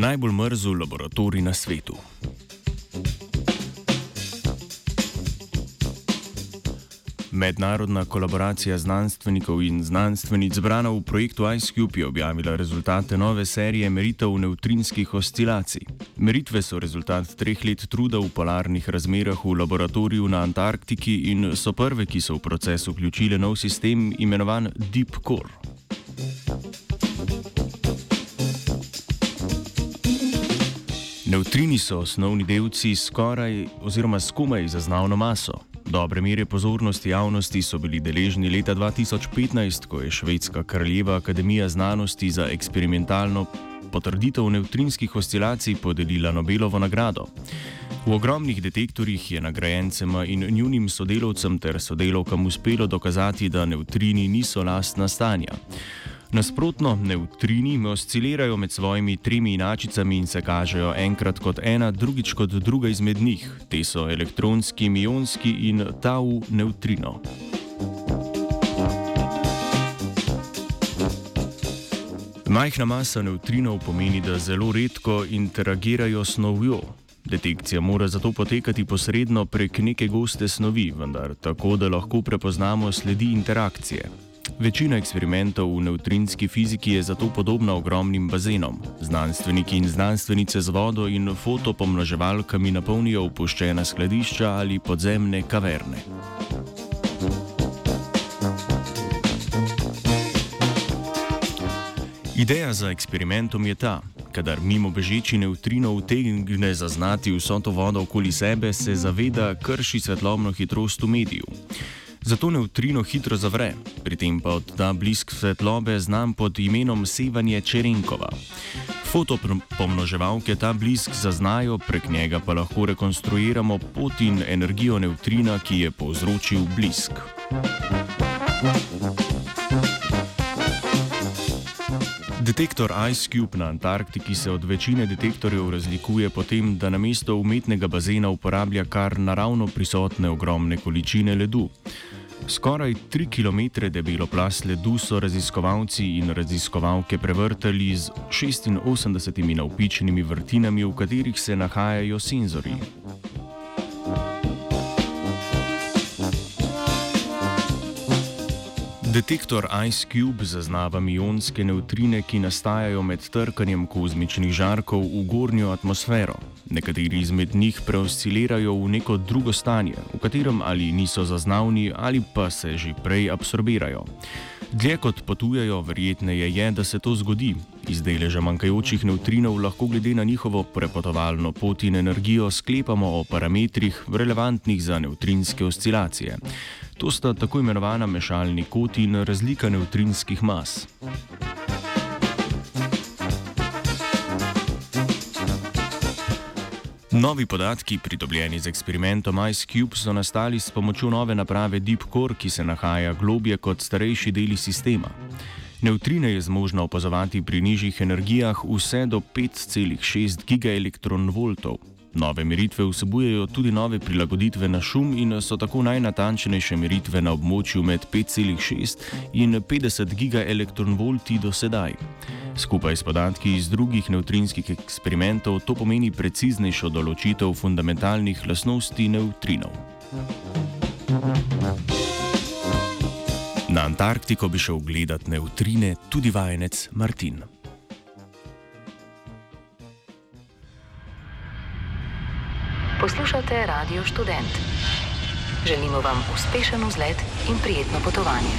najbolj mrzel laboratorij na svetu. Mednarodna kolaboracija znanstvenikov in znanstvenic zbrana v projektu IceCube je objavila rezultate nove serije meritev neutrinskih oscilacij. Meritve so rezultat treh let truda v polarnih razmerah v laboratoriju na Antarktiki in so prve, ki so v proces vključile nov sistem imenovan Deep Core. Neutrini so osnovni delci skoraj oziroma skomaj zaznavno maso. Dobre mere pozornosti javnosti so bili deležni leta 2015, ko je Švedska kraljeva akademija znanosti za eksperimentalno potrditev neutrinskih oscilacij podelila Nobelovo nagrado. V ogromnih detektorjih je nagrajencem in njunim sodelovcem ter sodelovkam uspelo dokazati, da neutrini niso lastna stanja. Nasprotno, neutrini oscilirajo med svojimi tremi inačicami in se kažejo enkrat kot ena, drugič kot druga izmed njih. Te so elektronski, mionski in tau neutrino. Majhna masa neutrinov pomeni, da zelo redko interagirajo snovjo. Detekcija mora zato potekati posredno prek neke goste snovi, vendar tako, da lahko prepoznamo sledi interakcije. Večina eksperimentov v neutrinski fiziki je zato podobna ogromnim bazenom. Znanstveniki in znanstvenice z vodo in fotopomnoževalkami napolnijo opuščena skladišča ali podzemne kaverne. Ideja za eksperimentom je ta. Kadar mimo bežeči neutrino utegne zaznati vso to vodo okoli sebe, se zaveda, krši svetlobno hitrost v mediju. Zato neutrino hitro zavre, pri tem pa odda blisk svetlobe znam pod imenom Sevanje Čerenkova. Fotopomnoževalke ta blisk zaznajo, prek njega pa lahko rekonstruiramo pot in energijo neutrina, ki je povzročil blisk. Detektor IceCube na Antarktiki se od večine detektorjev razlikuje po tem, da namesto umetnega bazena uporablja kar naravno prisotne ogromne količine ledu. Skoraj 3 km debelo plast ledu so raziskovalci in raziskovalke prevrtali z 86 navpičenimi vrtinami, v katerih se nahajajo senzori. Detektor IceCube zaznava mionske neutrine, ki nastajajo med trkanjem kozmičnih žarkov v gornjo atmosfero. Nekateri izmed njih preoscilirajo v neko drugo stanje, v katerem ali niso zaznavni ali pa se že prej absorbirajo. Dlje kot potujejo, verjetneje je, da se to zgodi. Iz deleža manjkajočih neutrinov lahko glede na njihovo prepotovalno pot in energijo sklepamo o parametrih relevantnih za neutrinske oscilacije. To sta tako imenovana mešalni kot in razlika neutrinskih mas. Novi podatki, pridobljeni z eksperimentom IceCube, so nastali s pomočjo nove naprave Deep Core, ki se nahaja globje kot starejši deli sistema. Neutrine je zmožna opazovati pri nižjih energijah vse do 5,6 gigaelektronvoltov. Nove meritve vsebujejo tudi nove prilagoditve na šum in so tako najnatančnejše meritve na območju med 5,6 in 50 gigaelektronvolti do sedaj. Skupaj s podatki iz drugih neutrinskih eksperimentov to pomeni preciznejšo določitev fundamentalnih lastnosti neutrinov. Na Antarktiko bi šel gledat neutrine tudi vajenec Martin. Poslušate Radio Student. Želimo vam uspešen vzlet in prijetno potovanje.